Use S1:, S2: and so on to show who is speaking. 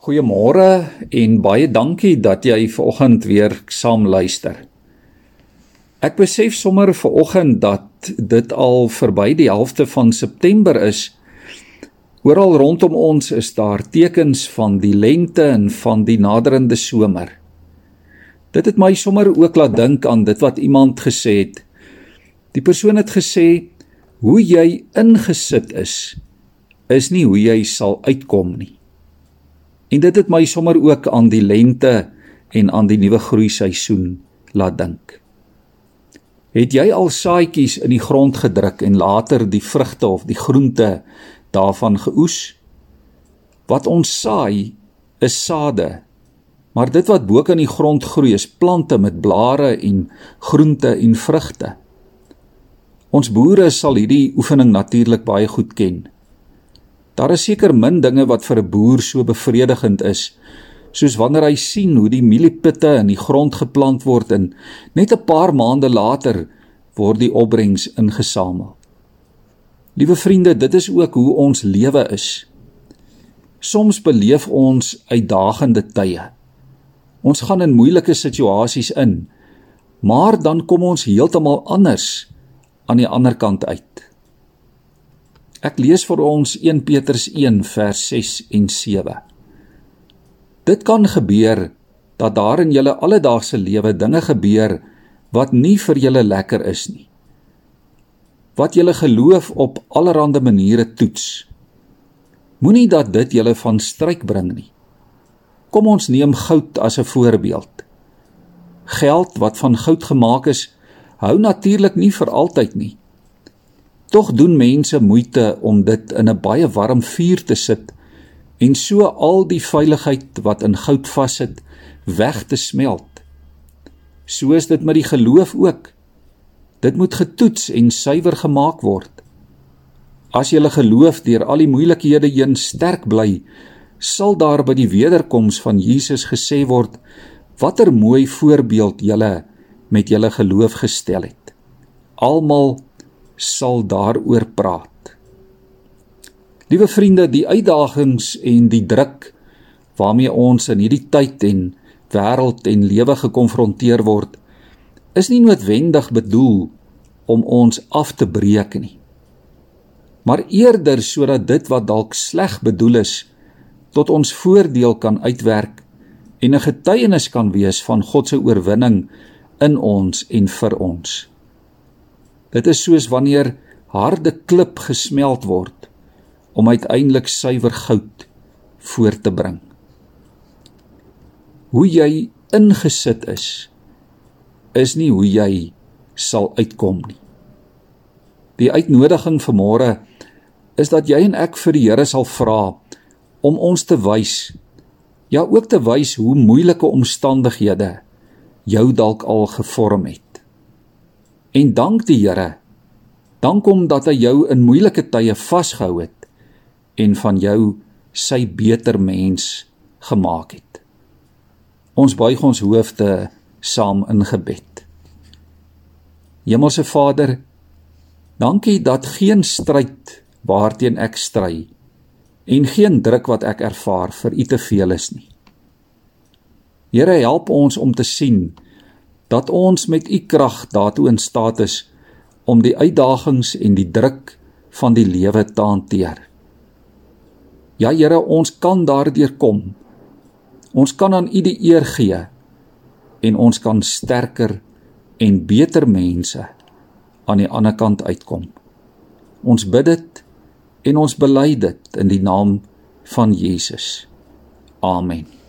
S1: Goeiemôre en baie dankie dat jy vanoggend weer saam luister. Ek besef sommer vanoggend dat dit al verby die helfte van September is. Oral rondom ons is daar tekens van die lente en van die naderende somer. Dit het my sommer ook laat dink aan dit wat iemand gesê het. Die persoon het gesê hoe jy ingesit is is nie hoe jy sal uitkom nie. En dit het my sommer ook aan die lente en aan die nuwe groeiseisoen laat dink. Het jy al saadjies in die grond gedruk en later die vrugte of die groente daarvan geoes? Wat ons saai is sade. Maar dit wat bo in die grond groei is plante met blare en groente en vrugte. Ons boere sal hierdie oefening natuurlik baie goed ken. Daar is seker min dinge wat vir 'n boer so bevredigend is soos wanneer hy sien hoe die mieliepitte in die grond geplant word en net 'n paar maande later word die opbrengs ingesamel. Liewe vriende, dit is ook hoe ons lewe is. Soms beleef ons uitdagende tye. Ons gaan in moeilike situasies in, maar dan kom ons heeltemal anders aan die ander kant uit. Ek lees vir ons 1 Petrus 1 vers 6 en 7. Dit kan gebeur dat daar in julle alledaagse lewe dinge gebeur wat nie vir julle lekker is nie. Wat julle geloof op allerlei maniere toets. Moenie dat dit julle van stryk bring nie. Kom ons neem goud as 'n voorbeeld. Geld wat van goud gemaak is, hou natuurlik nie vir altyd nie. Tog doen mense moeite om dit in 'n baie warm vuur te sit en so al die veiligheid wat in goud vassit weg te smelt. So is dit met die geloof ook. Dit moet getoets en suiwer gemaak word. As jy geloof deur al die moeilikhede heen sterk bly, sal daar by die wederkoms van Jesus gesê word watter mooi voorbeeld jy met jou geloof gestel het. Almal sal daaroor praat. Liewe vriende, die uitdagings en die druk waarmee ons in hierdie tyd en wêreld en lewe gekonfronteer word, is nie noodwendig bedoel om ons af te breek nie. Maar eerder sodat dit wat dalk sleg bedoel is tot ons voordeel kan uitwerk en 'n getuienis kan wees van God se oorwinning in ons en vir ons. Dit is soos wanneer harde klip gesmeld word om uiteindelik suiwer goud voor te bring. Hoe jy ingesit is is nie hoe jy sal uitkom nie. Die uitnodiging vir môre is dat jy en ek vir die Here sal vra om ons te wys ja ook te wys hoe moeilike omstandighede jou dalk al gevorm het en dank die Here. Dank hom dat hy jou in moeilike tye vasgehou het en van jou sy beter mens gemaak het. Ons buig ons hoofde saam in gebed. Hemelse Vader, dankie dat geen stryd waarteen ek stry en geen druk wat ek ervaar vir U te veel is nie. Here help ons om te sien dat ons met u krag daartoe in staat is om die uitdagings en die druk van die lewe te hanteer. Ja Here, ons kan daardeur kom. Ons kan aan u die eer gee en ons kan sterker en beter mense aan die ander kant uitkom. Ons bid dit en ons bely dit in die naam van Jesus. Amen.